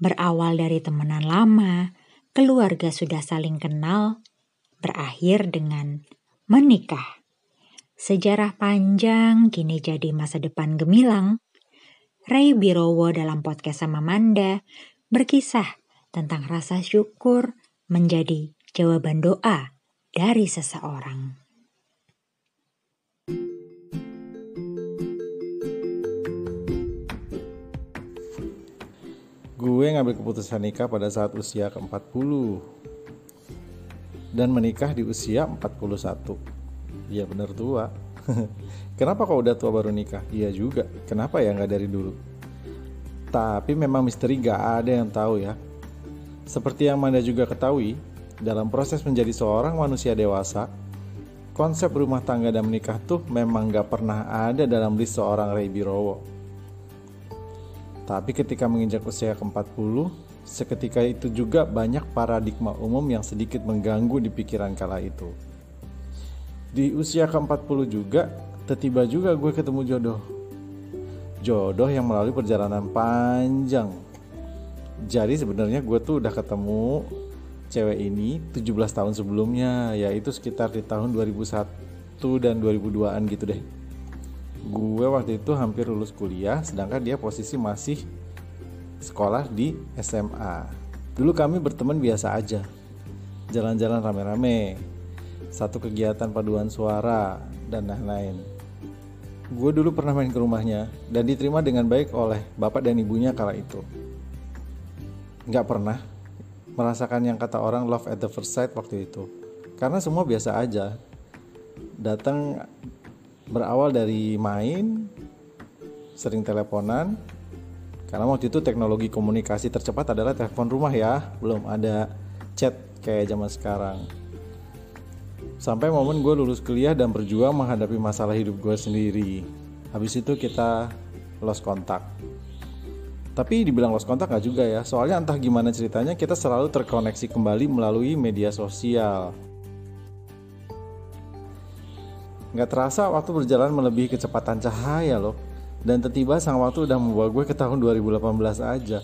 Berawal dari temenan lama, keluarga sudah saling kenal, berakhir dengan menikah. Sejarah panjang kini jadi masa depan gemilang. Ray Birowo dalam podcast sama Manda berkisah tentang rasa syukur menjadi jawaban doa dari seseorang. Gue ngambil keputusan nikah pada saat usia ke-40 dan menikah di usia 41. Iya bener tua. Kenapa kok udah tua baru nikah? Iya juga. Kenapa ya nggak dari dulu? Tapi memang misteri gak ada yang tahu ya. Seperti yang Manda juga ketahui, dalam proses menjadi seorang manusia dewasa, konsep rumah tangga dan menikah tuh memang gak pernah ada dalam list seorang Ray Birowo. Tapi ketika menginjak usia ke-40, seketika itu juga banyak paradigma umum yang sedikit mengganggu di pikiran kala itu. Di usia ke-40 juga, tiba juga gue ketemu jodoh. Jodoh yang melalui perjalanan panjang. Jadi sebenarnya gue tuh udah ketemu cewek ini 17 tahun sebelumnya, yaitu sekitar di tahun 2001 dan 2002an gitu deh gue waktu itu hampir lulus kuliah sedangkan dia posisi masih sekolah di SMA dulu kami berteman biasa aja. Jalan-jalan rame-rame satu kegiatan paduan suara dan lain-lain. Gue dulu pernah main ke rumahnya dan diterima dengan baik oleh bapak dan ibunya kala itu. Nggak pernah merasakan yang kata orang love at the first sight waktu itu. Karena semua biasa aja. Datang berawal dari main sering teleponan. Karena waktu itu teknologi komunikasi tercepat adalah telepon rumah ya. Belum ada chat kayak zaman sekarang. Sampai momen gue lulus kuliah dan berjuang menghadapi masalah hidup gue sendiri. Habis itu kita lost kontak. Tapi dibilang lost kontak gak juga ya. Soalnya entah gimana ceritanya kita selalu terkoneksi kembali melalui media sosial Nggak terasa waktu berjalan melebihi kecepatan cahaya loh. Dan tiba-tiba sang waktu udah membawa gue ke tahun 2018 aja.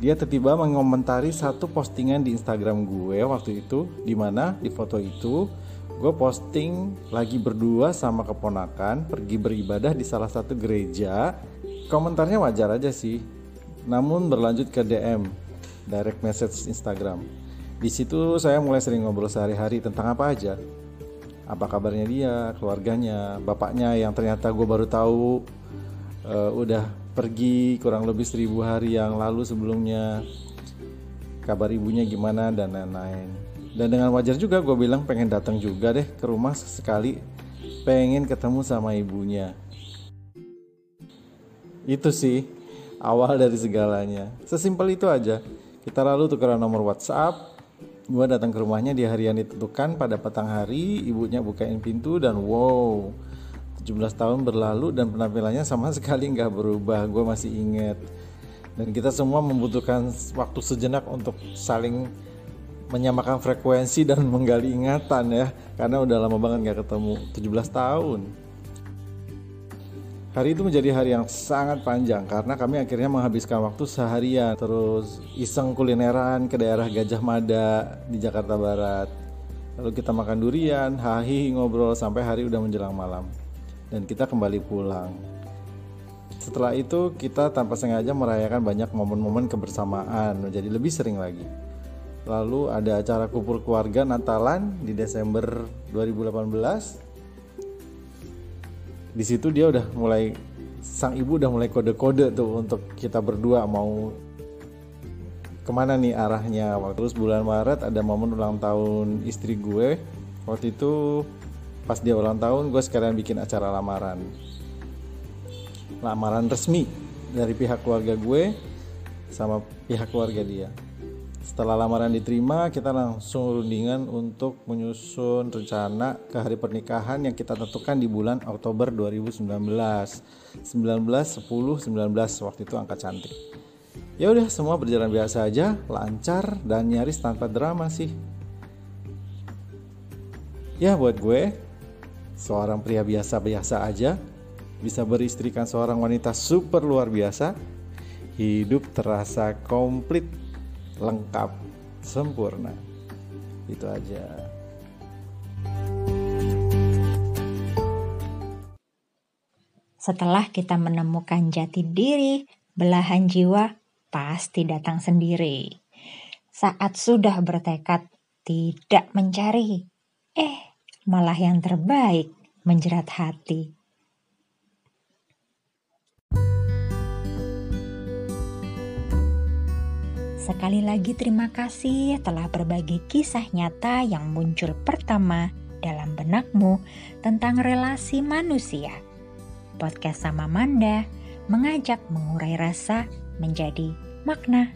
Dia tiba-tiba mengomentari satu postingan di Instagram gue waktu itu, di mana di foto itu gue posting lagi berdua sama keponakan pergi beribadah di salah satu gereja. Komentarnya wajar aja sih, namun berlanjut ke DM, direct message Instagram. Di situ saya mulai sering ngobrol sehari-hari tentang apa aja, apa kabarnya dia, keluarganya, bapaknya yang ternyata gue baru tahu uh, udah pergi kurang lebih seribu hari yang lalu sebelumnya, kabar ibunya gimana dan lain-lain. Dan dengan wajar juga gue bilang pengen datang juga deh ke rumah sekali, pengen ketemu sama ibunya. Itu sih awal dari segalanya. Sesimpel itu aja. Kita lalu tukeran nomor WhatsApp, Gue datang ke rumahnya di hari yang ditentukan pada petang hari, ibunya bukain pintu dan wow, 17 tahun berlalu dan penampilannya sama sekali nggak berubah. Gue masih inget. Dan kita semua membutuhkan waktu sejenak untuk saling menyamakan frekuensi dan menggali ingatan ya karena udah lama banget nggak ketemu 17 tahun Hari itu menjadi hari yang sangat panjang karena kami akhirnya menghabiskan waktu seharian terus iseng kulineran ke daerah Gajah Mada di Jakarta Barat. Lalu kita makan durian, hahi ngobrol sampai hari udah menjelang malam. Dan kita kembali pulang. Setelah itu kita tanpa sengaja merayakan banyak momen-momen kebersamaan menjadi lebih sering lagi. Lalu ada acara kumpul keluarga Natalan di Desember 2018 di situ dia udah mulai sang ibu udah mulai kode-kode tuh untuk kita berdua mau ke mana nih arahnya. Terus bulan Maret ada momen ulang tahun istri gue. Waktu itu pas dia ulang tahun gue sekarang bikin acara lamaran. Lamaran resmi dari pihak keluarga gue sama pihak keluarga dia setelah lamaran diterima, kita langsung rundingan untuk menyusun rencana ke hari pernikahan yang kita tentukan di bulan Oktober 2019. 19, 10, 19 waktu itu angka cantik. Ya udah semua berjalan biasa aja, lancar dan nyaris tanpa drama sih. Ya buat gue, seorang pria biasa-biasa aja bisa beristrikan seorang wanita super luar biasa hidup terasa komplit, lengkap, sempurna. Itu aja. Setelah kita menemukan jati diri, belahan jiwa pasti datang sendiri. Saat sudah bertekad tidak mencari, eh malah yang terbaik menjerat hati. Sekali lagi terima kasih telah berbagi kisah nyata yang muncul pertama dalam benakmu tentang relasi manusia. Podcast sama Manda mengajak mengurai rasa menjadi makna.